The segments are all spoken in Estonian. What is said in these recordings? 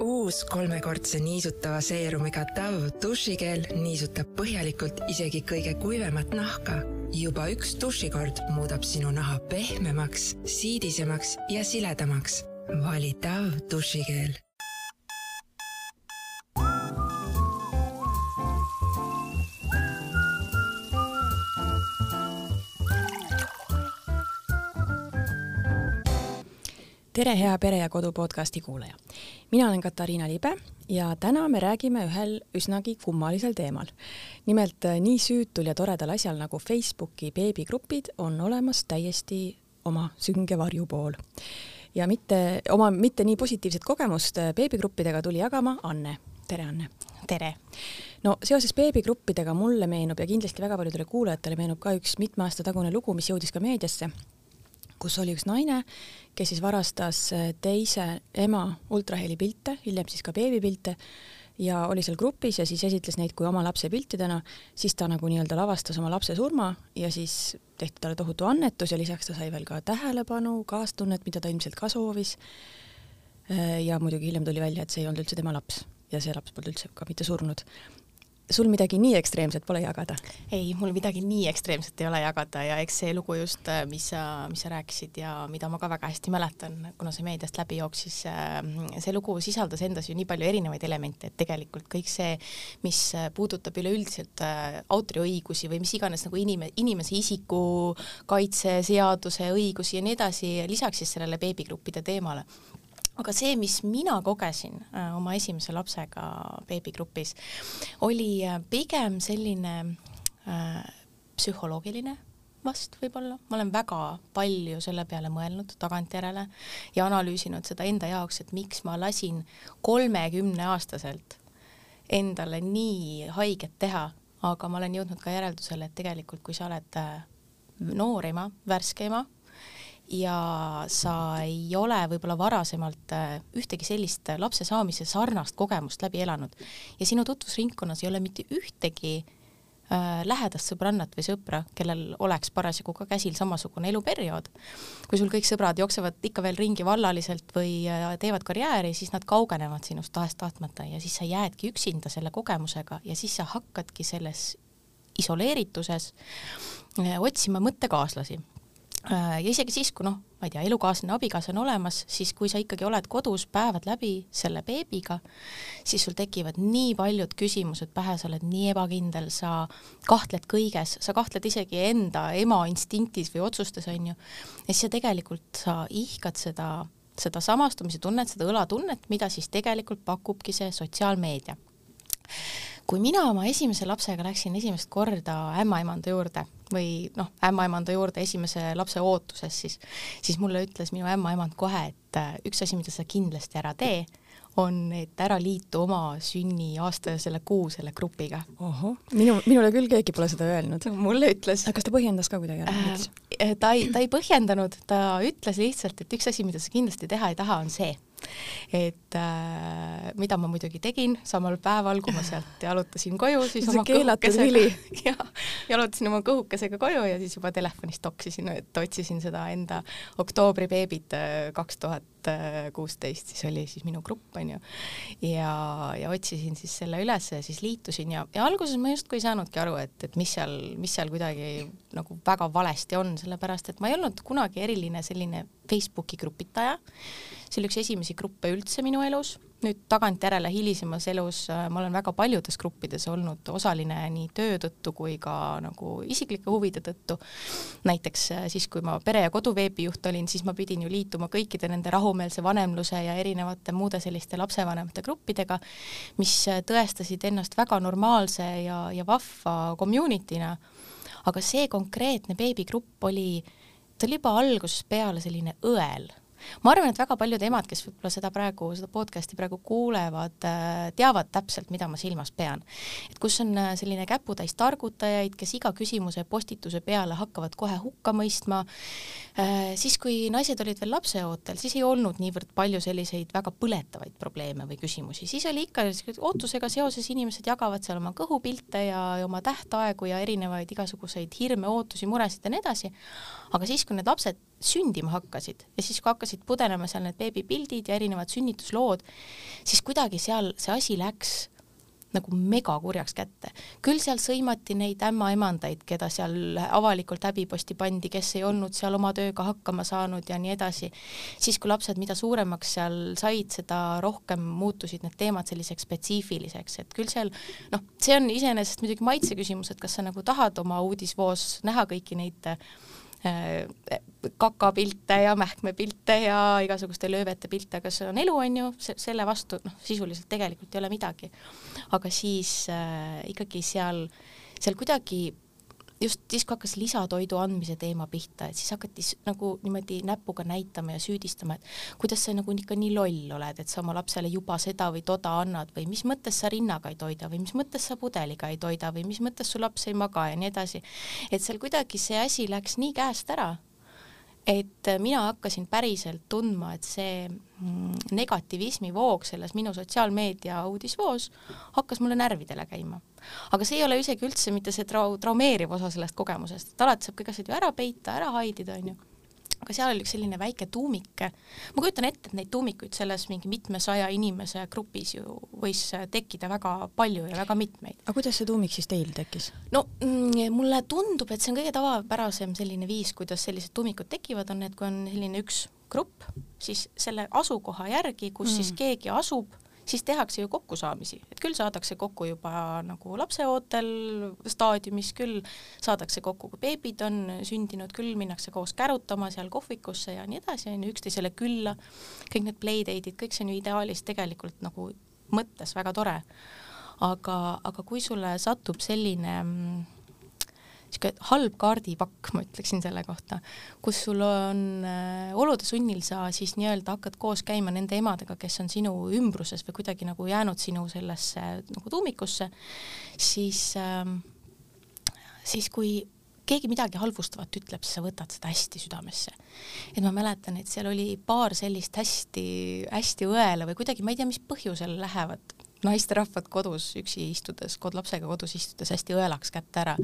uus kolmekordse niisutava seerumiga Dove dušikeel niisutab põhjalikult isegi kõige kuivemat nahka. juba üks dušikord muudab sinu naha pehmemaks, siidisemaks ja siledamaks. vali Dove dušikeel tere, hea Pere ja Kodu podcasti kuulaja. mina olen Katariina Libe ja täna me räägime ühel üsnagi kummalisel teemal. nimelt äh, nii süütul ja toredal asjal nagu Facebooki beebigrupid on olemas täiesti oma sünge varjupool. ja mitte, oma mitte nii positiivset kogemust äh, beebigruppidega tuli jagama Anne. tere, Anne! tere! no seoses beebigruppidega mulle meenub ja kindlasti väga paljudele kuulajatele meenub ka üks mitme aasta tagune lugu, mis jõudis ka meediasse kus oli üks naine, kes siis varastas äh, teise ema ultrahelipilte, hiljem siis ka beebipilte ja oli seal grupis ja siis esitles neid kui oma lapse piltidena, siis ta nagu nii-öelda lavastas oma lapse surma ja siis tehti talle tohutu annetus ja lisaks ta sai veel ka tähelepanu, kaastunnet, mida ta ilmselt ka soovis. Äh, ja muidugi hiljem tuli välja, et see ei olnud üldse tema laps ja see laps polnud üldse ka mitte surnud sul midagi nii ekstreemset pole jagada? ei, mul midagi nii ekstreemset ei ole jagada ja eks see lugu just, äh, mis sa, mis sa rääkisid ja mida ma ka väga hästi mäletan, kuna see meediast läbi jooksis, äh, see lugu sisaldas endas ju nii palju erinevaid elemente, et tegelikult kõik see, mis puudutab üleüldiselt äh, autoriõigusi või mis iganes nagu inime-, inimese isikukaitse, seaduse õigusi ja nii edasi, lisaks siis sellele beebigruppide teemale aga see, mis mina kogesin äh, oma esimese lapsega beebigrupis, oli äh, pigem selline äh, psühholoogiline vast võib-olla, ma olen väga palju selle peale mõelnud tagantjärele ja analüüsinud seda enda jaoks, et miks ma lasin kolmekümneaastaselt endale nii haiget teha, aga ma olen jõudnud ka järeldusele, et tegelikult kui sa oled äh, noor ema, värske ema, ja sa ei ole võib-olla varasemalt äh, ühtegi sellist äh, lapse saamise sarnast kogemust läbi elanud ja sinu tutvusringkonnas ei ole mitte ühtegi äh, lähedast sõbrannat või sõpra, kellel oleks parasjagu ka käsil samasugune eluperiood. kui sul kõik sõbrad jooksevad ikka veel ringi vallaliselt või äh, teevad karjääri, siis nad kaugenevad sinust tahes-tahtmata ja siis sa jäädki üksinda selle kogemusega ja siis sa hakkadki selles isoleerituses otsima mõttekaaslasi Äh, ja isegi siis, kui noh, ma ei tea, elukaaslane, abikaasa on olemas, siis kui sa ikkagi oled kodus päevad läbi selle beebiga, siis sul tekivad nii paljud küsimused pähe, sa oled nii ebakindel, sa kahtled kõiges, sa kahtled isegi enda ema instinktis või otsustes, on ju, ja siis sa tegelikult, sa ihkad seda, seda samastumise tunnet, seda õlatunnet, mida siis tegelikult pakubki see sotsiaalmeedia kui mina oma esimese lapsega läksin esimest korda ämmaemanda juurde või noh, ämmaemanda juurde esimese lapse ootuses, siis, siis mulle ütles minu ämmaemand kohe, et äh, üks asi, mida sa kindlasti ära tee, on, et ära liitu oma sünniaasta ja selle kuu selle grupiga. minu, minule küll keegi pole seda öelnud. mulle ütles. kas ta põhjendas ka kuidagi ära, miks äh,? ta ei, ta ei põhjendanud, ta ütles lihtsalt, et üks asi, mida sa kindlasti teha ei taha, on see et äh, mida ma muidugi tegin samal päeval, kui ma sealt jalutasin koju, siis see oma kõhukesega, jah, jalutasin oma kõhukesega koju ja siis juba telefonist toksisin, et otsisin seda enda oktoobribeebit äh, kaks tuhat kuusteist, siis oli siis minu grupp, on ju, ja, ja otsisin siis selle üles ja siis liitusin ja, ja alguses ma justkui ei saanudki aru, et, et mis seal, mis seal kuidagi nagu väga valesti on, sellepärast et ma ei olnud kunagi eriline selline Facebooki grupitaja, see oli üks esimesi gruppe üldse minu elus, nüüd tagantjärele hilisemas elus äh, ma olen väga paljudes gruppides olnud osaline nii töö tõttu kui ka nagu isiklike huvide tõttu. näiteks äh, siis, kui ma pere- ja koduveebijuht olin, siis ma pidin ju liituma kõikide nende rahumeelse vanemluse ja erinevate muude selliste lapsevanemate gruppidega, mis äh, tõestasid ennast väga normaalse ja, ja vahva community'na. aga see konkreetne beebigrupp oli, ta oli juba algusest peale selline õel ma arvan, et väga paljud emad, kes võib-olla seda praegu, seda podcast'i praegu kuulevad, äh, teavad täpselt, mida ma silmas pean. et kus on äh, selline käputäis targutajaid, kes iga küsimuse postituse peale hakkavad kohe hukka mõistma, äh, siis kui naised olid veel lapseootel, siis ei olnud niivõrd palju selliseid väga põletavaid probleeme või küsimusi, siis oli ikka ootusega seoses inimesed jagavad seal oma kõhupilte ja, oma tähtaegu ja erinevaid igasuguseid hirme, ootusi, muresid ja nii edasi, aga siis, kui need lapsed sündima hakkasid ja siis, kui hakkasid pudenema seal need beebipildid ja erinevad sünnituslood, siis kuidagi seal see asi läks nagu megakurjaks kätte. küll seal sõimati neid ämmaemandaid, keda seal avalikult häbiposti pandi, kes ei olnud seal oma tööga hakkama saanud ja nii edasi. siis, kui lapsed mida suuremaks seal said, seda rohkem muutusid need teemad selliseks spetsiifiliseks, et küll seal noh, see on iseenesest muidugi maitse küsimus, et kas sa nagu tahad oma uudisvoos näha kõiki neid kakapilte ja mähkmepilte ja igasuguste löövete pilte, aga see on elu, on ju, selle vastu noh, sisuliselt tegelikult ei ole midagi. aga siis äh, ikkagi seal, seal kuidagi just siis, kui hakkas lisatoidu andmise teema pihta, et siis hakati nagu niimoodi näpuga näitama ja süüdistama, et kuidas sa nagu ikka nii loll oled, et sa oma lapsele juba seda või toda annad või mis mõttes sa rinnaga ei toida või mis mõttes sa pudeliga ei toida või mis mõttes su laps ei maga ja nii edasi. et seal kuidagi see asi läks nii käest ära et äh, mina hakkasin päriselt tundma, et see mm, negativismi voog selles minu sotsiaalmeedia uudisvoos hakkas mulle närvidele käima. aga see ei ole isegi üldse mitte see trau-, traumeeriv osa sellest kogemusest, et alati saab kõik asjad ju ära peita, ära haidida, onju aga seal oli üks selline väike tuumik, ma kujutan ette, et neid tuumikuid selles mingi mitmesaja inimese grupis ju võis tekkida väga palju ja väga mitmeid. aga kuidas see tuumik siis teil tekkis? no mm, mulle tundub, et see on kõige tavapärasem selline viis, kuidas sellised tuumikud tekivad, on need, kui on selline üks grupp, siis selle asukoha järgi, kus mm. siis keegi asub siis tehakse ju kokkusaamisi, et küll saadakse kokku juba nagu lapseootel staadiumis, küll saadakse kokku, kui beebid on sündinud, küll minnakse koos kärutama seal kohvikusse ja nii edasi, on ju, üksteisele külla, kõik need playdate'id, kõik see on ju ideaalis tegelikult nagu mõttes väga tore. aga, aga kui sulle satub selline mm, niisugune halb kaardipakk, ma ütleksin selle kohta, kus sul on äh, olude sunnil sa siis nii-öelda hakkad koos käima nende emadega, kes on sinu ümbruses või kuidagi nagu jäänud sinu sellesse nagu tuumikusse, siis äh,, siis kui keegi midagi halvustavat ütleb, siis sa võtad seda hästi südamesse. et ma mäletan, et seal oli paar sellist hästi-hästi õela või kuidagi, ma ei tea, mis põhjusel lähevad naisterahvad kodus üksi istudes, kod lapsega kodus istudes hästi õelaks kätte ära.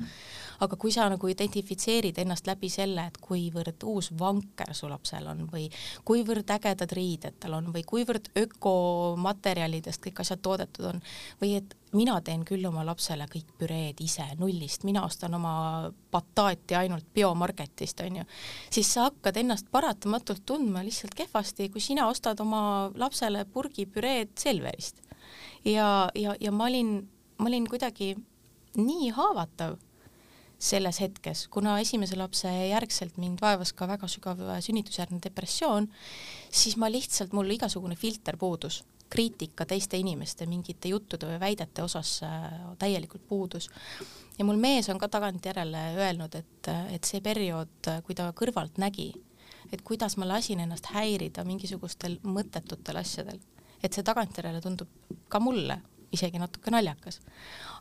aga kui sa nagu identifitseerid ennast läbi selle, et kuivõrd uus vanker su lapsel on või kuivõrd ägedad riided tal on või kuivõrd ökomaterjalidest kõik asjad toodetud on või et mina teen küll oma lapsele kõik püreed ise nullist, mina ostan oma bataati ainult biomarketist, onju, siis sa hakkad ennast paratamatult tundma lihtsalt kehvasti, kui sina ostad oma lapsele purgi püreed Selverist ja, ja, ja ma olin, ma olin kuidagi nii haavatav selles hetkes, kuna esimese lapse järgselt mind vaevas ka väga sügav sünnitusjärgne depressioon, siis ma lihtsalt, mul igasugune filter puudus, kriitika teiste inimeste mingite juttude või väidete osas äh, täielikult puudus. ja mul mees on ka tagantjärele öelnud, et, et see periood, kui ta kõrvalt nägi, et kuidas ma lasin ennast häirida mingisugustel mõttetutel asjadel et see tagantjärele tundub ka mulle isegi natuke naljakas.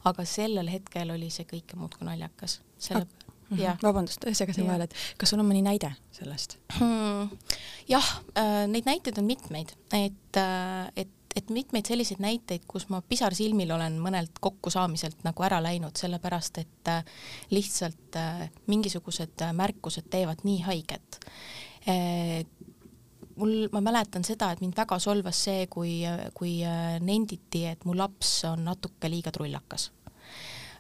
aga sellel hetkel oli see kõike muud kui naljakas. selle ah, mm -hmm. vabandust, segasin vahele, et kas sul on mõni näide sellest hmm,? jah äh,, neid näiteid on mitmeid, et äh,, et et mitmeid selliseid näiteid, kus ma pisarsilmil olen mõnelt kokkusaamiselt nagu ära läinud, sellepärast et äh, lihtsalt äh, mingisugused äh, märkused teevad nii haiget mul, ma mäletan seda, et mind väga solvas see, kui, kui äh, nenditi, et mu laps on natuke liiga trullakas.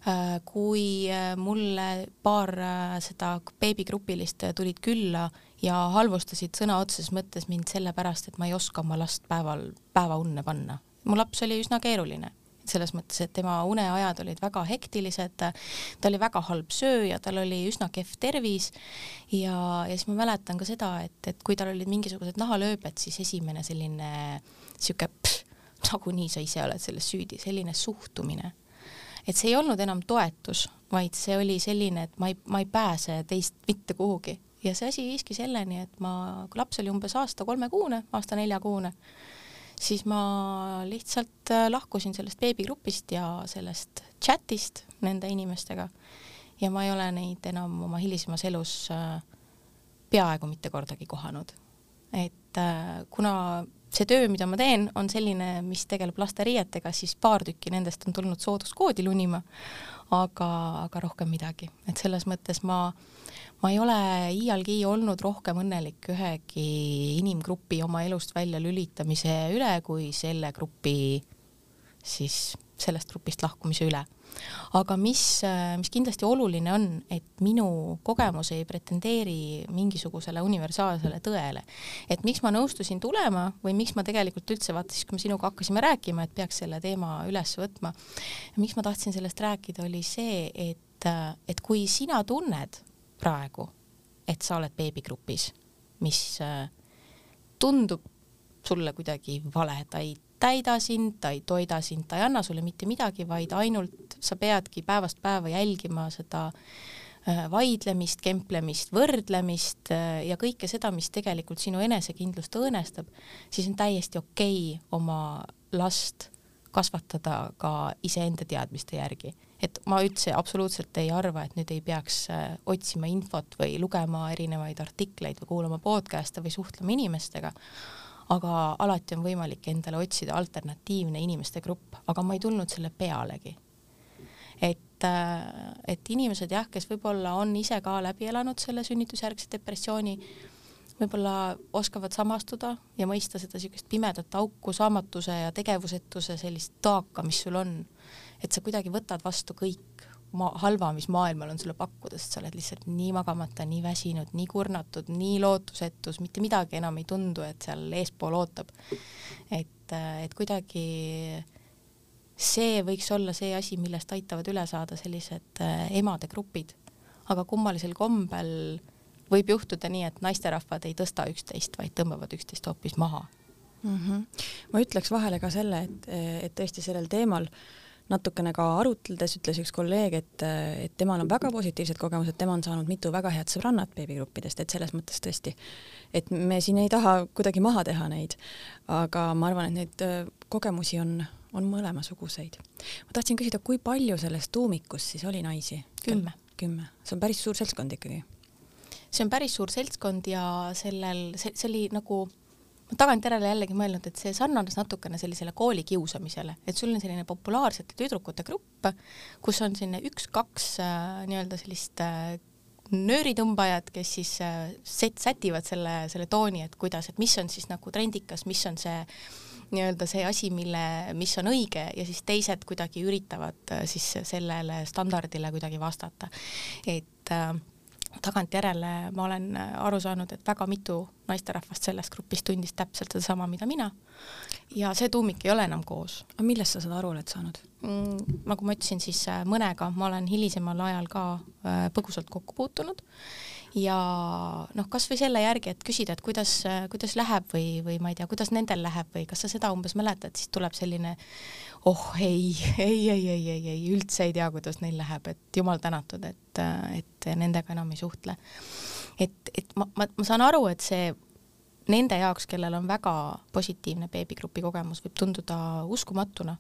Äh, kui äh, mulle paar seda beebigrupilist tulid külla ja halvustasid sõna otseses mõttes mind sellepärast, et ma ei oska oma last päeval päevaunne panna. mu laps oli üsna keeruline selles mõttes, et tema uneajad olid väga hektilised, ta oli väga halb sööja, tal oli üsna kehv tervis ja, ja siis ma mäletan ka seda, et, et kui tal olid mingisugused nahalööbed, siis esimene selline sihuke nagunii sa ise oled selles süüdi, selline suhtumine. et see ei olnud enam toetus, vaid see oli selline, et ma ei, ma ei pääse teist mitte kuhugi ja see asi viiski selleni, et ma, kui laps oli umbes aasta kolmekuune, aasta neljakuune, siis ma lihtsalt äh, lahkusin sellest beebigrupist ja sellest chatist nende inimestega ja ma ei ole neid enam oma hilisemas elus äh, peaaegu mitte kordagi kohanud. et äh, kuna see töö, mida ma teen, on selline, mis tegeleb lasteriietega, siis paar tükki nendest on tulnud sooduskoodi lunima, aga, aga rohkem midagi, et selles mõttes ma, ma ei ole iialgi olnud rohkem õnnelik ühegi inimgrupi oma elust välja lülitamise üle kui selle grupi siis sellest grupist lahkumise üle. aga mis, mis kindlasti oluline on, et minu kogemus ei pretendeeri mingisugusele universaalsele tõele. et miks ma nõustusin tulema või miks ma tegelikult üldse vaata siis, kui me sinuga hakkasime rääkima, et peaks selle teema üles võtma, miks ma tahtsin sellest rääkida, oli see, et, et kui sina tunned praegu, et sa oled beebigrupis, mis tundub sulle kuidagi vale, ta ei täida sind, ta ei toida sind, ta ei anna sulle mitte midagi, vaid ainult sa peadki päevast päeva jälgima seda äh, vaidlemist, kemplemist, võrdlemist äh, ja kõike seda, mis tegelikult sinu enesekindlust õõnestab, siis on täiesti okei okay oma last kasvatada ka iseenda teadmiste järgi. Et ma üldse absoluutselt ei arva, et nüüd ei peaks äh, otsima infot või lugema erinevaid artikleid või kuulama podcast'e või suhtlema inimestega aga alati on võimalik endale otsida alternatiivne inimeste grupp, aga ma ei tulnud selle pealegi. et, äh, et inimesed jah, kes võib-olla on ise ka läbi elanud selle sünnitusjärgse depressiooni, võib-olla oskavad samastuda ja mõista seda niisugust pimedat auku, saamatuse ja tegevusetuse sellist taaka, mis sul on. Et sa kuidagi võtad vastu kõik ma-, halva, mis maailmal on sulle pakkuda, sest sa oled lihtsalt nii magamata, nii väsinud, nii kurnatud, nii lootusetus, mitte midagi enam ei tundu, et seal eespool ootab. et, et kuidagi see võiks olla see asi, millest aitavad üle saada sellised äh, emade grupid. aga kummalisel kombel võib juhtuda nii, et naisterahvad ei tõsta üksteist, vaid tõmbavad üksteist hoopis maha mm. -hmm. ma ütleks vahele ka selle, et, et tõesti sellel teemal äh, natukene ka arutledes ütles üks kolleeg, et, et temal on väga positiivsed kogemused, tema on saanud mitu väga head sõbrannat beebigruppidest, et selles mõttes tõesti, et me siin ei taha kuidagi maha teha neid, aga ma arvan, et neid äh, kogemusi on, on mõlemasuguseid. ma tahtsin küsida, kui palju selles tuumikus siis oli naisi? kümme. kümme, see on päris suur seltskond ikkagi. see on päris suur seltskond ja sellel, see, see oli nagu ma tagantjärele jällegi mõelnud, et see sarnanes natukene sellisele koolikiusamisele, et sul on selline populaarsete tüdrukute grupp, kus on selline üks-kaks äh, nii-öelda sellist äh, nööritõmbajad, kes siis äh, set-, sätivad selle, selle tooni, et kuidas, et mis on siis nagu trendikas, mis on see nii-öelda see asi, mille, mis on õige ja siis teised kuidagi üritavad äh, siis sellele standardile kuidagi vastata. et äh, tagantjärele ma olen aru saanud, et väga mitu naisterahvast sellest grupist tundis täpselt sedasama, mida mina. ja see tuumik ei ole enam koos. aga millest sa seda aru oled saanud mm,? nagu ma ütlesin, siis äh, mõnega ma olen hilisemal ajal ka äh, põgusalt kokku puutunud ja noh, kasvõi selle järgi, et küsida, et kuidas, kuidas läheb või, või ma ei tea, kuidas nendel läheb või kas sa seda umbes mäletad, siis tuleb selline oh ei, ei, ei, ei, ei, ei, üldse ei tea, kuidas neil läheb, et jumal tänatud, et, et nendega enam ei suhtle. et, et ma, ma, ma saan aru, et see nende jaoks, kellel on väga positiivne beebigrupi kogemus, võib tunduda uskumatuna,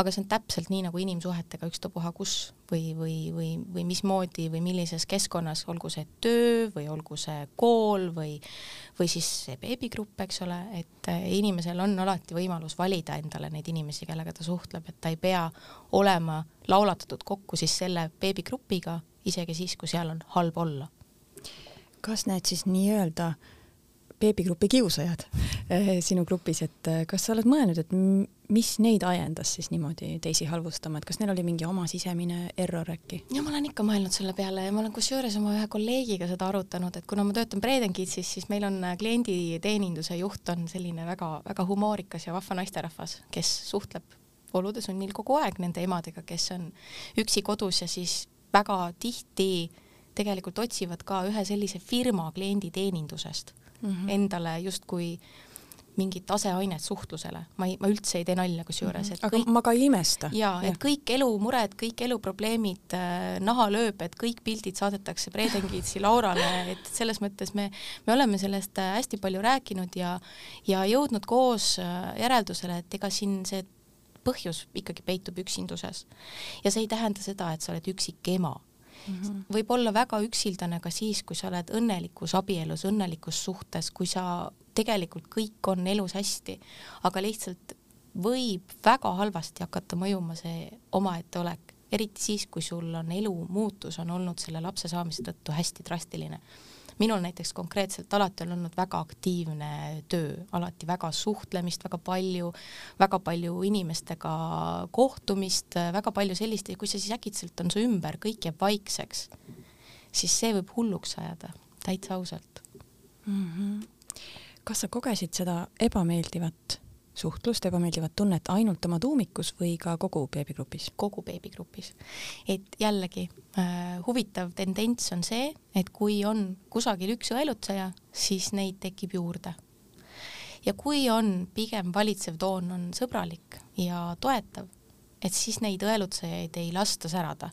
aga see on täpselt nii nagu inimsuhetega ükstapuha kus või, või, või, või mismoodi või millises keskkonnas, olgu see töö või olgu see kool või, või siis see beebigrupp, eks ole, et inimesel on alati võimalus valida endale neid inimesi, kellega ta suhtleb, et ta ei pea olema laulatatud kokku siis selle beebigrupiga, isegi siis, kui seal on halb olla. kas need siis nii-öelda äh, beebigrupi kiusajad eh, sinu grupis, et eh, kas sa oled mõelnud, et mis neid ajendas siis niimoodi teisi halvustama, et kas neil oli mingi oma sisemine error äkki? ja ma olen ikka mõelnud selle peale ja ma olen kusjuures oma ühe kolleegiga seda arutanud, et kuna ma töötan Breden Kidsis, siis meil on äh, klienditeeninduse juht on selline väga-väga humoorikas ja vahva naisterahvas, kes suhtleb olude sunnil kogu aeg nende emadega, kes on üksi kodus ja siis väga tihti tegelikult otsivad ka ühe sellise firma klienditeenindusest mm -hmm. endale justkui mingit aseainet suhtlusele, ma ei, ma üldse ei tee nalja kusjuures, et mhm. aga kõik, ma ka ei imesta. jaa, et kõik elumured, kõik eluprobleemid äh, naha lööb, et kõik pildid saadetakse Bredenkiitsi Laurale, et selles mõttes me, me oleme sellest äh, hästi palju rääkinud ja ja jõudnud koos äh, järeldusele, et ega siin see põhjus ikkagi peitub üksinduses. ja see ei tähenda seda, et sa oled üksik ema mm -hmm. võib olla väga üksildane ka siis, kui sa oled õnnelikus abielus, õnnelikus suhtes, kui sa tegelikult kõik on elus hästi, aga lihtsalt võib väga halvasti hakata mõjuma see omaette olek eriti siis, kui sul on elu muutus on olnud selle lapse saamise tõttu hästi drastiline. Minul näiteks konkreetselt alati on olnud väga aktiivne töö, alati väga suhtlemist, väga palju, väga palju inimestega kohtumist, väga palju sellist ja kui see siis äkitselt on su ümber, kõik jääb vaikseks, siis see võib hulluks ajada, täitsa ausalt mm. -hmm. kas sa kogesid seda ebameeldivat suhtlust, ebameeldivat tunnet ainult oma tuumikus või ka kogu beebigrupis? kogu beebigrupis. et jällegi äh, huvitav tendents on see, et kui on kusagil üks õelutseja, siis neid tekib juurde. ja kui on pigem valitsev toon on sõbralik ja toetav, et siis neid õelutsejaid ei lasta särada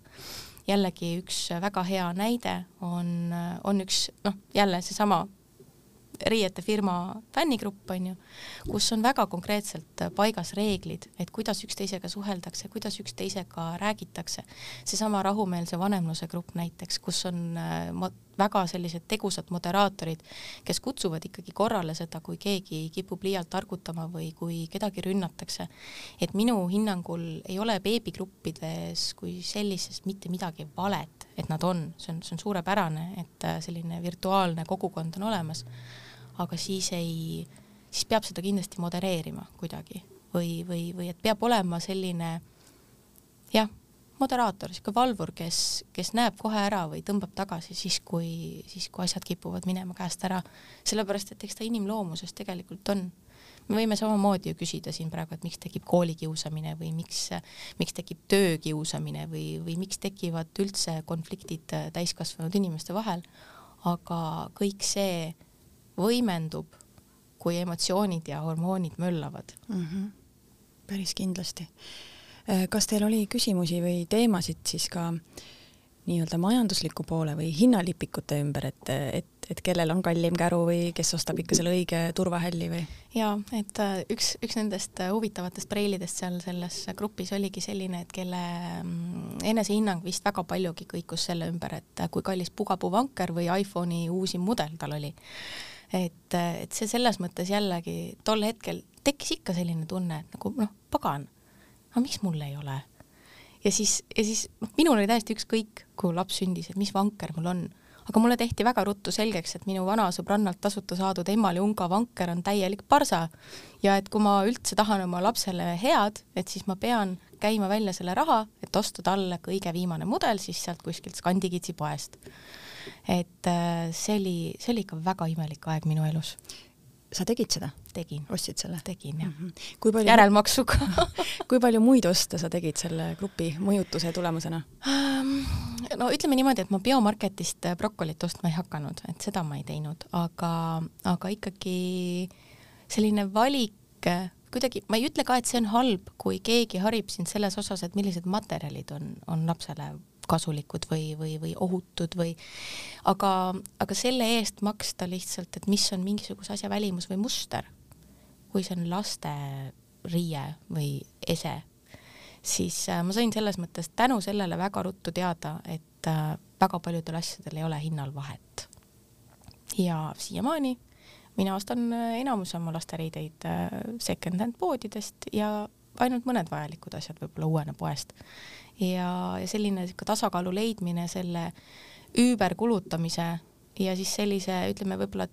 jällegi üks väga hea näide on, on üks noh, jälle seesama riietefirma fännigrupp, on ju, kus on väga konkreetselt paigas reeglid, et kuidas üksteisega suheldakse, kuidas üksteisega räägitakse. seesama rahumeelse vanemluse grupp näiteks, kus on äh, väga sellised tegusad moderaatorid, kes kutsuvad ikkagi korrale seda, kui keegi kipub liialt targutama või kui kedagi rünnatakse. et minu hinnangul ei ole beebigruppides kui sellises mitte midagi valet, et nad on, see on, see on suurepärane, et äh, selline virtuaalne kogukond on olemas aga siis ei, siis peab seda kindlasti modereerima kuidagi või, või, või et peab olema selline jah, moderaator, niisugune valvur, kes, kes näeb kohe ära või tõmbab tagasi siis, kui, siis kui asjad kipuvad minema käest ära. sellepärast, et eks ta inimloomuses tegelikult on. me võime samamoodi ju küsida siin praegu, et miks tekib koolikiusamine või miks, miks tekib töökiusamine või, või miks tekivad üldse konfliktid täiskasvanud inimeste vahel, aga kõik see võimendub, kui emotsioonid ja hormoonid möllavad mm. -hmm. päris kindlasti. Äh, kas teil oli küsimusi või teemasid siis ka nii-öelda majandusliku poole või hinnalipikute ümber, et, et, et kellel on kallim käru või kes ostab ikka selle õige turvahälli või? jaa, et äh, üks, üks nendest äh, huvitavatest preilidest seal selles grupis oligi selline, et kelle mm, enesehinnang vist väga paljugi kõikus selle ümber, et kui kallis pugapuu vanker või iPhone'i uusim mudel tal oli et, et see selles mõttes jällegi tol hetkel tekkis ikka selline tunne, et nagu noh, pagan, aga miks mul ei ole? ja siis, ja siis noh, minul oli täiesti ükskõik, kui laps sündis, et mis vanker mul on, aga mulle tehti väga ruttu selgeks, et minu vana sõbrannalt tasuta saadud Emali Unga vanker on täielik parsa. Ja et kui ma üldse tahan oma lapsele head, et siis ma pean käima välja selle raha, et osta talle kõige viimane mudel siis sealt kuskilt Skandikitsi poest et äh, see oli, see oli ikka väga imelik aeg minu elus. sa tegid seda? tegin. ostsid selle? tegin jah mm. -hmm. kui palju järelmaksuga kui palju muid oste sa tegid selle grupi mõjutuse tulemusena um,? no ütleme niimoodi, et ma biomarketist brokolit ostma ei hakanud, et seda ma ei teinud, aga, aga ikkagi selline valik kuidagi, ma ei ütle ka, et see on halb, kui keegi harib sind selles osas, et millised materjalid on, on lapsele kasulikud või, või, või ohutud või aga, aga selle eest maksta lihtsalt, et mis on mingisuguse asja välimus või muster, kui see on laste riie või ese, siis äh, ma sain selles mõttes tänu sellele väga ruttu teada, et äh, väga paljudel asjadel ei ole hinnal vahet. ja siiamaani mina ostan äh, enamus oma lasteriideid second-hand poodidest ja ainult mõned vajalikud asjad võib-olla uuene poest ja, ja selline niisugune tasakaalu leidmine selle üüberkulutamise ja siis sellise, ütleme võib-olla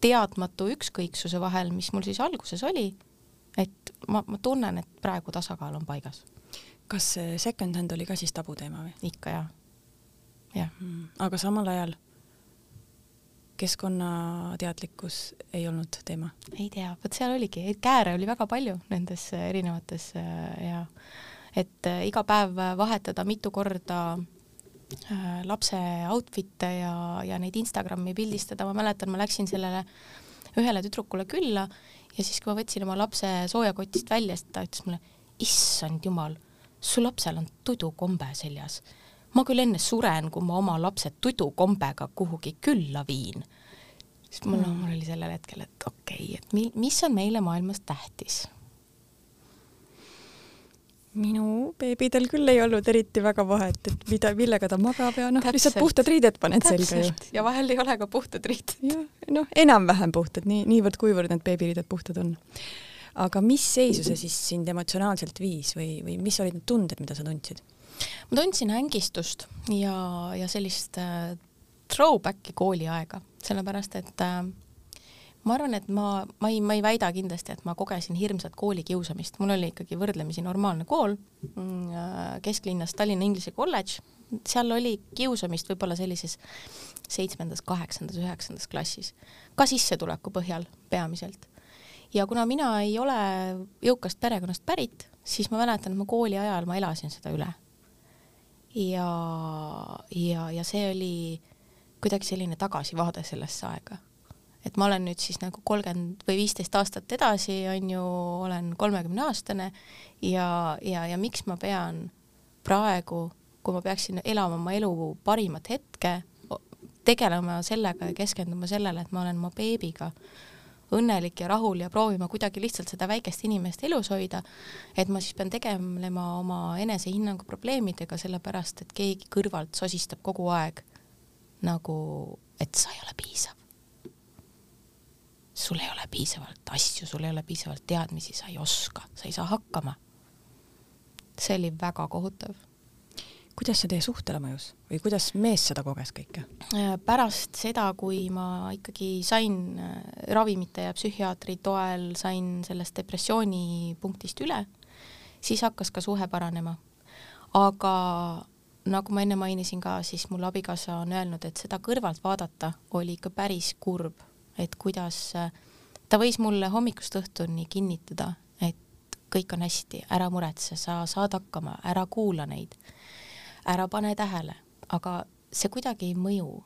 teadmatu ükskõiksuse vahel, mis mul siis alguses oli, et ma, ma tunnen, et praegu tasakaal on paigas. kas see second hand oli ka siis tabuteema või? ikka jah, jah mm,. aga samal ajal keskkonnateadlikkus ei olnud teema? ei tea, vot seal oligi, kääre oli väga palju nendes erinevates ja et äh, iga päev vahetada mitu korda äh, lapse outfit'e ja, ja neid Instagrami pildistada, ma mäletan, ma läksin sellele ühele tüdrukule külla ja siis, kui ma võtsin oma lapse soojakotist välja, siis ta ütles mulle, issand jumal, su lapsel on tudukombe seljas. Ma küll enne suren, kui ma oma lapse tudukombega kuhugi külla viin. siis mul mm., mul oli sellel hetkel, et okei okay,, et mi-, mis on meile maailmas tähtis minu beebidel küll ei olnud eriti väga vahet, et mida, millega ta magab ja noh, lihtsalt puhtad riided paned Täpselt. selga ju. ja vahel ei ole ka puhtad riided. noh, enam-vähem puhtad, nii, niivõrd-kuivõrd need beebiriided puhtad on. aga mis seisu see siis sind emotsionaalselt viis või, või mis olid need tunded, mida sa tundsid? Ma tundsin ängistust ja, ja sellist äh, throwback'i kooliaega, sellepärast et äh, ma arvan, et ma, ma ei, ma ei väida kindlasti, et ma kogesin hirmsat koolikiusamist, mul oli ikkagi võrdlemisi normaalne kool mm, äh, kesklinnas Tallinna Inglise kolledž, seal oli kiusamist võib-olla sellises seitsmendas, kaheksandas, üheksandas klassis, ka sissetuleku põhjal peamiselt. ja kuna mina ei ole jõukast perekonnast pärit, siis ma mäletan, et ma kooli ajal ma elasin seda üle. Ja, ja, ja see oli kuidagi selline tagasivaade sellesse aega. Et ma olen nüüd siis nagu kolmkümmend või viisteist aastat edasi, on ju, olen kolmekümne aastane ja, ja, ja miks ma pean praegu, kui ma peaksin elama oma elu parimat hetke, tegelema sellega ja keskenduma sellele, et ma olen oma beebiga õnnelik ja rahul ja proovima kuidagi lihtsalt seda väikest inimest elus hoida, et ma siis pean tegelema oma enesehinnangu probleemidega, sellepärast et keegi kõrvalt sosistab kogu aeg nagu, et sa ei ole piisav sul ei ole piisavalt asju, sul ei ole piisavalt teadmisi, sa ei oska, sa ei saa hakkama. see oli väga kohutav. Kuidas see teie suhtele mõjus või kuidas mees seda koges kõike? Äh, pärast seda, kui ma ikkagi sain äh, ravimite ja psühhiaatri toel, sain sellest depressioonipunktist üle, siis hakkas ka suhe paranema. aga nagu ma enne mainisin ka, siis mul abikaasa on öelnud, et seda kõrvalt vaadata oli ikka päris kurb et kuidas ta võis mulle hommikust õhtuni kinnitada, et kõik on hästi, ära muretse, sa saad hakkama, ära kuula neid, ära pane tähele, aga see kuidagi ei mõju.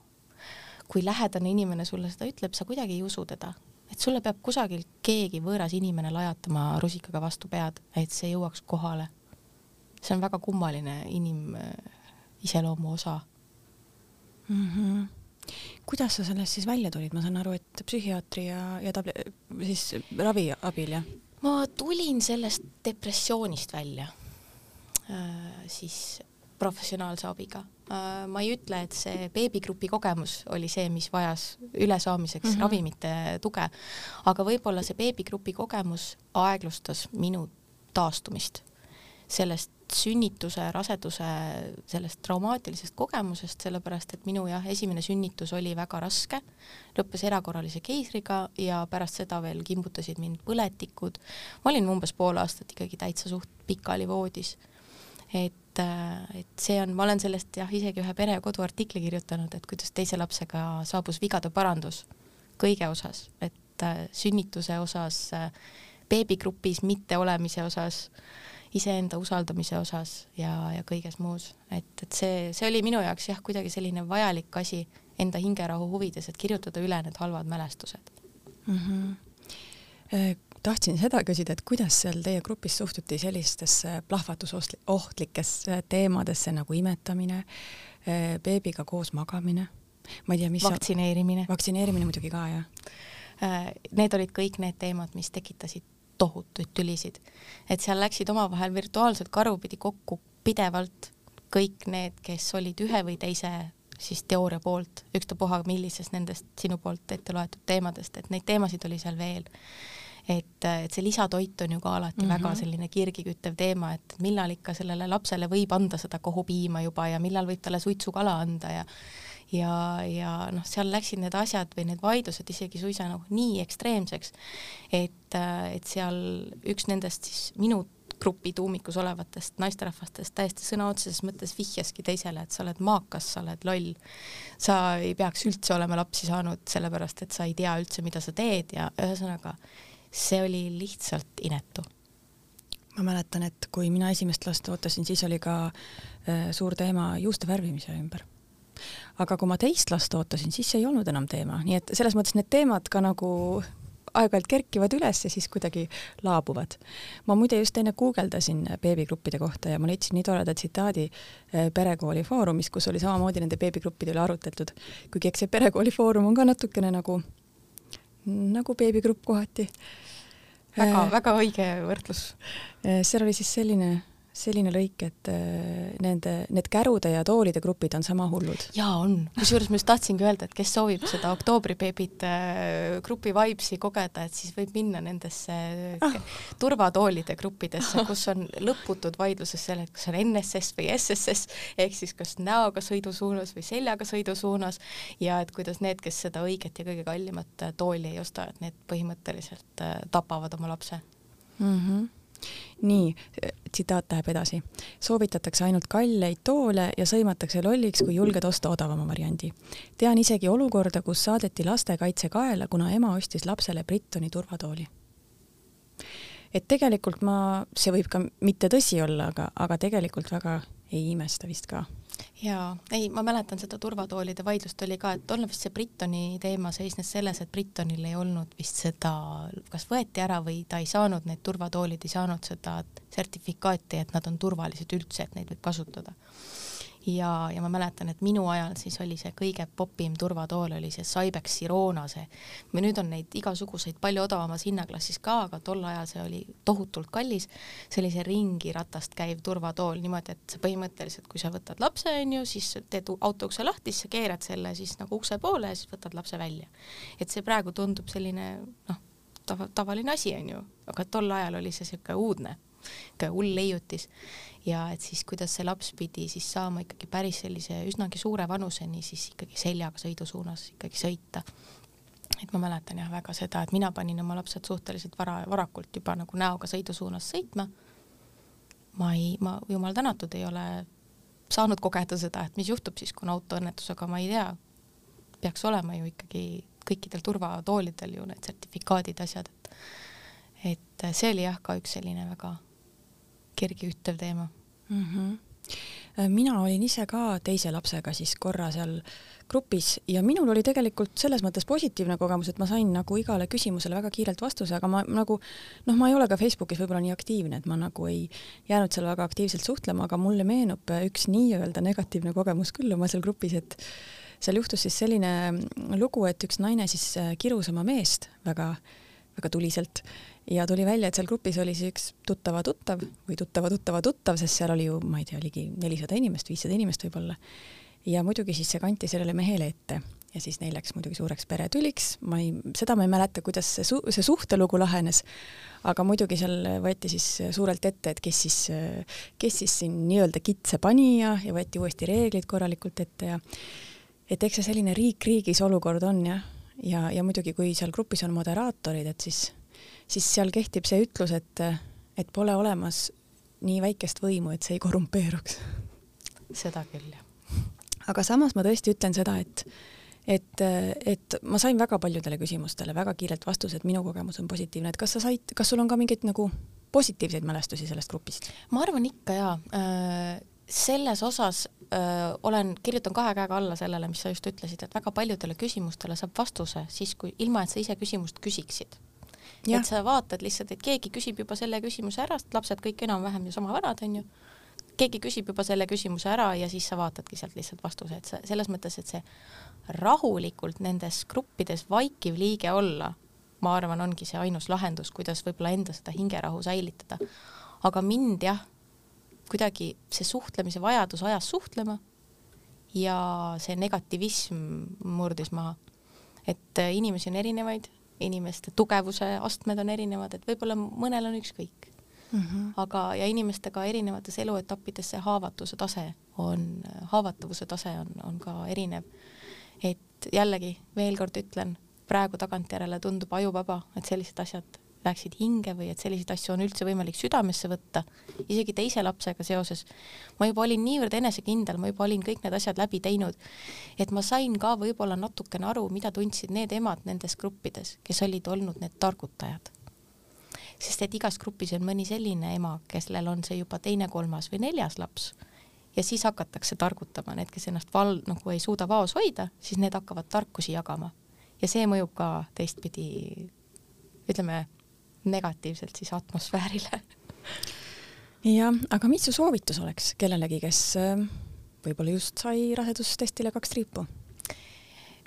kui lähedane inimene sulle seda ütleb, sa kuidagi ei usu teda, et sulle peab kusagilt keegi võõras inimene lajatama rusikaga vastu pead, et see jõuaks kohale. see on väga kummaline inimiseloomu osa mm. -hmm kuidas sa sellest siis välja tulid, ma saan aru, et psühhiaatri ja, ja table-, siis ravi abil, jah? ma tulin sellest depressioonist välja äh, siis professionaalse abiga äh,. ma ei ütle, et see beebigrupi kogemus oli see, mis vajas ülesaamiseks mm -hmm. ravimite tuge, aga võib-olla see beebigrupi kogemus aeglustas minu taastumist sellest sünnituse, raseduse sellest traumaatilisest kogemusest, sellepärast et minu jah, esimene sünnitus oli väga raske, lõppes erakorralise keisriga ja pärast seda veel kimbutasid mind põletikud. ma olin umbes pool aastat ikkagi täitsa suht pikali voodis. et, et see on, ma olen sellest jah, isegi ühe pere ja kodu artikli kirjutanud, et kuidas teise lapsega saabus vigade parandus kõige osas, et äh, sünnituse osas äh,, beebigrupis mitteolemise osas äh,, iseenda usaldamise osas ja, ja kõiges muus, et, et see, see oli minu jaoks jah, kuidagi selline vajalik asi enda hingerahu huvides, et kirjutada üle need halvad mälestused mm. -hmm. Tahtsin seda küsida, et kuidas seal teie grupis suhtuti sellistesse plahvatusohtlikesse teemadesse nagu imetamine, äh, beebiga koos magamine, ma ei tea, mis vaktsineerimine. vaktsineerimine muidugi ka, jah äh, Need olid kõik need teemad, mis tekitasid tohutuid tülisid. et seal läksid omavahel virtuaalselt karupidi kokku pidevalt kõik need, kes olid ühe või teise siis teooria poolt, ükstapuha millisest nendest sinu poolt ette loetud teemadest, et neid teemasid oli seal veel. Et, et see lisatoit on ju ka alati mm -hmm. väga selline kirgiküttev teema, et millal ikka sellele lapsele võib anda seda kohupiima juba ja millal võib talle suitsukala anda ja ja, ja noh, seal läksid need asjad või need vaidlused isegi suisa nagu nii ekstreemseks, et, et seal üks nendest siis minu grupi tuumikus olevatest naisterahvastest täiesti sõna otseses mõttes vihjaski teisele, et sa oled maakas, sa oled loll. sa ei peaks üldse olema lapsi saanud, sellepärast et sa ei tea üldse, mida sa teed ja ühesõnaga see oli lihtsalt inetu ma mäletan, et kui mina esimest last ootasin, siis oli ka äh, suur teema juuste värvimise ümber aga kui ma teist last ootasin, siis see ei olnud enam teema, nii et selles mõttes need teemad ka nagu aeg-ajalt kerkivad üles ja siis kuidagi laabuvad. ma muide just enne guugeldasin beebigruppide kohta ja ma leidsin nii toreda tsitaadi eh, Perekooli Foorumis, kus oli samamoodi nende beebigruppide üle arutletud. kuigi eks see Perekooli Foorum on ka natukene nagu, nagu beebigrupp kohati. väga äh,, väga õige võrdlus. Eh, seal oli siis selline selline lõik, et äh, nende, need kärude ja toolide grupid on sama hullud. jaa, on. kusjuures ma just tahtsingi öelda, et kes soovib seda oktoobribeebit äh, grupi vibes'i kogeda, et siis võib minna nendesse ah. turvatoolide gruppidesse, kus on lõputud vaidlused selle, et kas on NSS või SSS, ehk siis kas näoga sõidusuunas või seljaga sõidusuunas ja et kuidas need, kes seda õiget ja kõige kallimat tooli ei osta, et need põhimõtteliselt tapavad oma lapse mm. -hmm nii, tsitaat läheb edasi. soovitatakse ainult kalleid toole ja sõimatakse lolliks, kui julged osta odavama variandi. tean isegi olukorda, kus saadeti lastekaitse kaela, kuna ema ostis lapsele Brittoni turvatooli. et tegelikult ma, see võib ka mitte tõsi olla, aga, aga tegelikult väga ei imesta vist ka jaa, ei, ma mäletan seda turvatoolide vaidlust oli ka, et tollal vist see Brittoni teema seisnes selles, et Brittonil ei olnud vist seda, kas võeti ära või ta ei saanud, need turvatoolid ei saanud seda sertifikaati, et nad on turvalised üldse, et neid võib kasutada ja, ja ma mäletan, et minu ajal siis oli see kõige popim turvatool oli see Cybex Sirona, see, nüüd on neid igasuguseid palju odavamas hinnaklassis ka, aga tol ajal see oli tohutult kallis, see oli see ringiratast käiv turvatool niimoodi, et põhimõtteliselt, kui sa võtad lapse, on ju, siis teed auto ukse lahti, siis sa keerad selle siis nagu ukse poole ja siis võtad lapse välja. et see praegu tundub selline noh, tava, tavaline asi, on ju, aga tol ajal oli see niisugune uudne, niisugune hull leiutis ja et siis kuidas see laps pidi siis saama ikkagi päris sellise üsnagi suure vanuseni siis ikkagi seljaga sõidu suunas ikkagi sõita. et ma mäletan jah väga seda, et mina panin oma lapsed suhteliselt vara, varakult juba nagu näoga sõidu suunas sõitma. ma ei, ma jumal tänatud ei ole saanud kogeda seda, et mis juhtub siis, kui on autoõnnetusega, ma ei tea. peaks olema ju ikkagi kõikidel turvatoolidel ju need sertifikaadid, asjad, et et see oli jah, ka üks selline väga kergeühtev teema mm. -hmm mina olin ise ka teise lapsega siis korra seal grupis ja minul oli tegelikult selles mõttes positiivne kogemus, et ma sain nagu igale küsimusele väga kiirelt vastuse, aga ma nagu noh, ma ei ole ka Facebookis võib-olla nii aktiivne, et ma nagu ei jäänud seal väga aktiivselt suhtlema, aga mulle meenub üks nii-öelda negatiivne kogemus küll oma seal grupis, et seal juhtus siis selline lugu, et üks naine siis kirus oma meest väga, väga tuliselt. Ja tuli välja, et seal grupis oli siis üks tuttava tuttav või tuttava tuttava tuttav, sest seal oli ju, ma ei tea, ligi nelisada inimest, viissada inimest võib-olla. ja muidugi siis see kanti sellele mehele ette. Ja siis neil läks muidugi suureks peretüliks, ma ei, seda ma ei mäleta, kuidas see su-, see suhtelugu lahenes, aga muidugi seal võeti siis suurelt ette, et kes siis, kes siis siin nii-öelda kitse pani ja, ja võeti uuesti reeglid korralikult ette ja et eks see selline riik riigis olukord on jah, ja, ja, muidugi, kui seal grupis on moderaatorid, et siis siis seal kehtib see ütlus, et, et pole olemas nii väikest võimu, et see ei korrumpeeruks. seda küll, jah. aga samas ma tõesti ütlen seda, et et, et ma sain väga paljudele küsimustele väga kiirelt vastused, minu kogemus on positiivne, et kas sa said, kas sul on ka mingeid nagu positiivseid mälestusi sellest grupist? ma arvan ikka jaa. Äh, selles osas öö, olen, kirjutan kahe käega alla sellele, mis sa just ütlesid, et väga paljudele küsimustele saab vastuse siis, kui ilma, et sa ise küsimust küsiksid. Et sa vaatad lihtsalt, et keegi küsib juba selle küsimuse ära, sest lapsed kõik enam-vähem ju sama vanad, on ju, keegi küsib juba selle küsimuse ära ja siis sa vaatadki sealt lihtsalt vastuse, et see selles mõttes, et see rahulikult nendes gruppides vaikiv liige olla, ma arvan, ongi see ainus lahendus, kuidas võib-olla enda seda hingerahu säilitada. aga mind jah, kuidagi see suhtlemise vajadus ajas suhtlema ja see negativism murdis maha. et inimesi on erinevaid, inimeste tugevuse astmed on erinevad, et võib-olla mõnel on ükskõik mm. -hmm. aga, ja inimestega erinevates eluetappides see haavatuse tase on, haavatavuse tase on, on ka erinev. et jällegi veel kord ütlen, praegu tagantjärele tundub ajuvaba, et sellised asjad läksid hinge või et selliseid asju on üldse võimalik südamesse võtta, isegi teise lapsega seoses. ma juba olin niivõrd enesekindel, ma juba olin kõik need asjad läbi teinud, et ma sain ka võib-olla natukene aru, mida tundsid need emad nendes gruppides, kes olid olnud need targutajad. sest et igas grupis on mõni selline ema, kellel on see juba teine, kolmas või neljas laps ja siis hakatakse targutama, need, kes ennast val-, nagu ei suuda vaos hoida, siis need hakkavad tarkusi jagama. ja see mõjub ka teistpidi, ütleme, negatiivselt siis atmosfäärile. jah, aga mis su soovitus oleks kellelegi, kes äh, võib-olla just sai rasedustestile kaks triipu?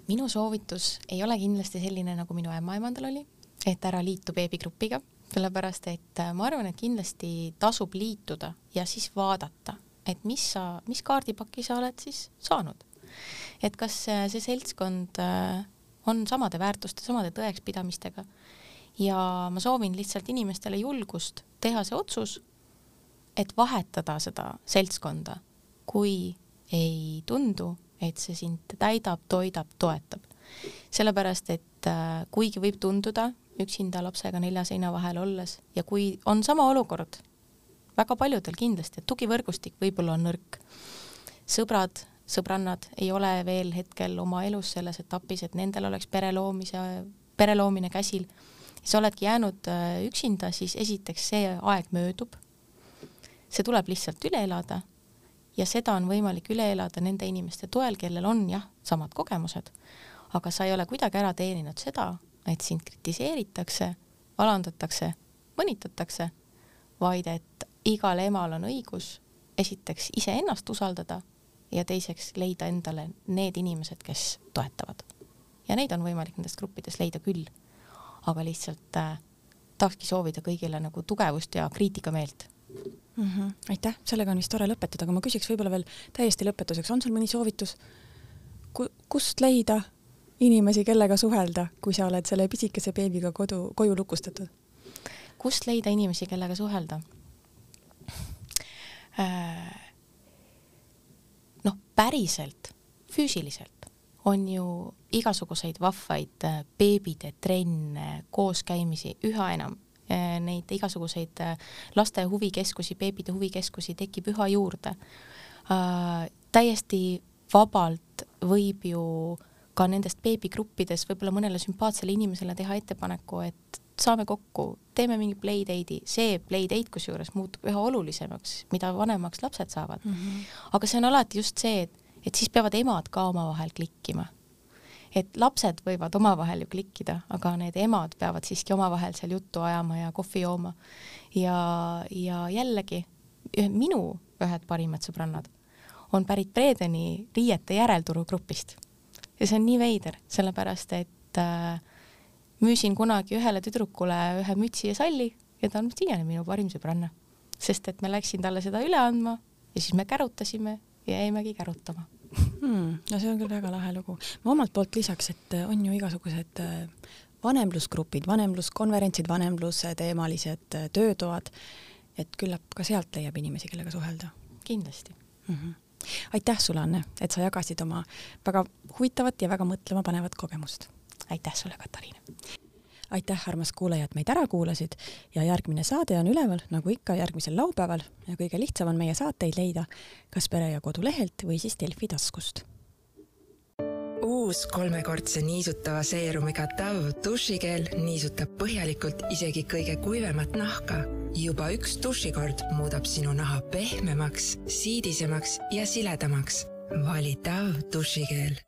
minu soovitus ei ole kindlasti selline, nagu minu ämmaemandal oli, et ära liitu beebigrupiga, sellepärast et äh, ma arvan, et kindlasti tasub liituda ja siis vaadata, et mis sa, mis kaardipaki sa oled siis saanud. et kas äh, see seltskond on samade väärtuste, samade tõekspidamistega ja ma soovin lihtsalt inimestele julgust teha see otsus, et vahetada seda seltskonda, kui ei tundu, et see sind täidab, toidab, toetab. sellepärast, et kuigi võib tunduda, üksinda lapsega nelja seina vahel olles ja kui on sama olukord, väga paljudel kindlasti, et tugivõrgustik võib-olla on nõrk. sõbrad, sõbrannad ei ole veel hetkel oma elus selles etapis, et nendel oleks pere loomise, pere loomine käsil, sa oledki jäänud äh, üksinda, siis esiteks see aeg möödub, see tuleb lihtsalt üle elada ja seda on võimalik üle elada nende inimeste toel, kellel on jah, samad kogemused, aga sa ei ole kuidagi ära teeninud seda, et sind kritiseeritakse, alandatakse, mõnitatakse, vaid et igal emal on õigus esiteks iseennast usaldada ja teiseks leida endale need inimesed, kes toetavad. ja neid on võimalik nendest gruppidest leida küll. Aga lihtsalt äh, tahakski soovida kõigile nagu tugevust ja kriitikameelt mm. -hmm. aitäh, sellega on vist tore lõpetada, aga ma küsiks võib-olla veel täiesti lõpetuseks, on sul mõni soovitus, kust leida inimesi, kellega suhelda, kui sa oled selle pisikese beebiga kodu, koju lukustatud? kust leida inimesi, kellega suhelda? Äh, noh, päriselt, füüsiliselt on ju igasuguseid vahvaid äh, beebide trenne, kooskäimisi üha enam. Äh, neid igasuguseid laste huvikeskusi, beebide huvikeskusi tekib üha juurde. täiesti vabalt võib ju äh, ka nendest beebigruppides võib-olla mõnele sümpaatsele inimesele teha ettepaneku, et saame kokku, teeme mingi playdate'i, see playdate kusjuures muutub üha olulisemaks, mida vanemaks lapsed saavad mm. -hmm. aga see on alati just see, et, et siis peavad emad ka omavahel klikkima. et lapsed võivad omavahel ju klikkida, aga need emad peavad siiski omavahel seal juttu ajama ja kohvi jooma. ja, ja jällegi minu ühed parimad sõbrannad on pärit Bredeni riiete järelturugrupist ja see on nii veider, sellepärast et äh, müüsin kunagi ühele tüdrukule ühe mütsi ja salli ja ta on siiani minu parim sõbranna. sest et ma läksin talle seda üle andma ja siis me kärutasime ja jäimegi kärutama hmm,. no see on küll väga lahe lugu. ma omalt poolt lisaks, et äh, on ju igasugused äh, vanemlusgrupid, vanemluskonverentsid, vanemlusteemalised äh, töötoad, et küllap ka sealt leiab inimesi, kellega suhelda. kindlasti mm. -hmm aitäh sulle, Anne, et sa jagasid oma väga huvitavat ja väga mõtlemapanevat kogemust. aitäh sulle, Katariina! Aitäh, armas kuulaja, et meid ära kuulasid ja järgmine saade on üleval, nagu ikka, järgmisel laupäeval ja kõige lihtsam on meie saateid leida kas Pere ja Kodu lehelt või siis Delfi taskust uus kolmekordse niisutava seerumiga Dove dušikeel niisutab põhjalikult isegi kõige kuivemat nahka. juba üks dušikord muudab sinu naha pehmemaks, siidisemaks ja siledamaks. vali Dove dušikeel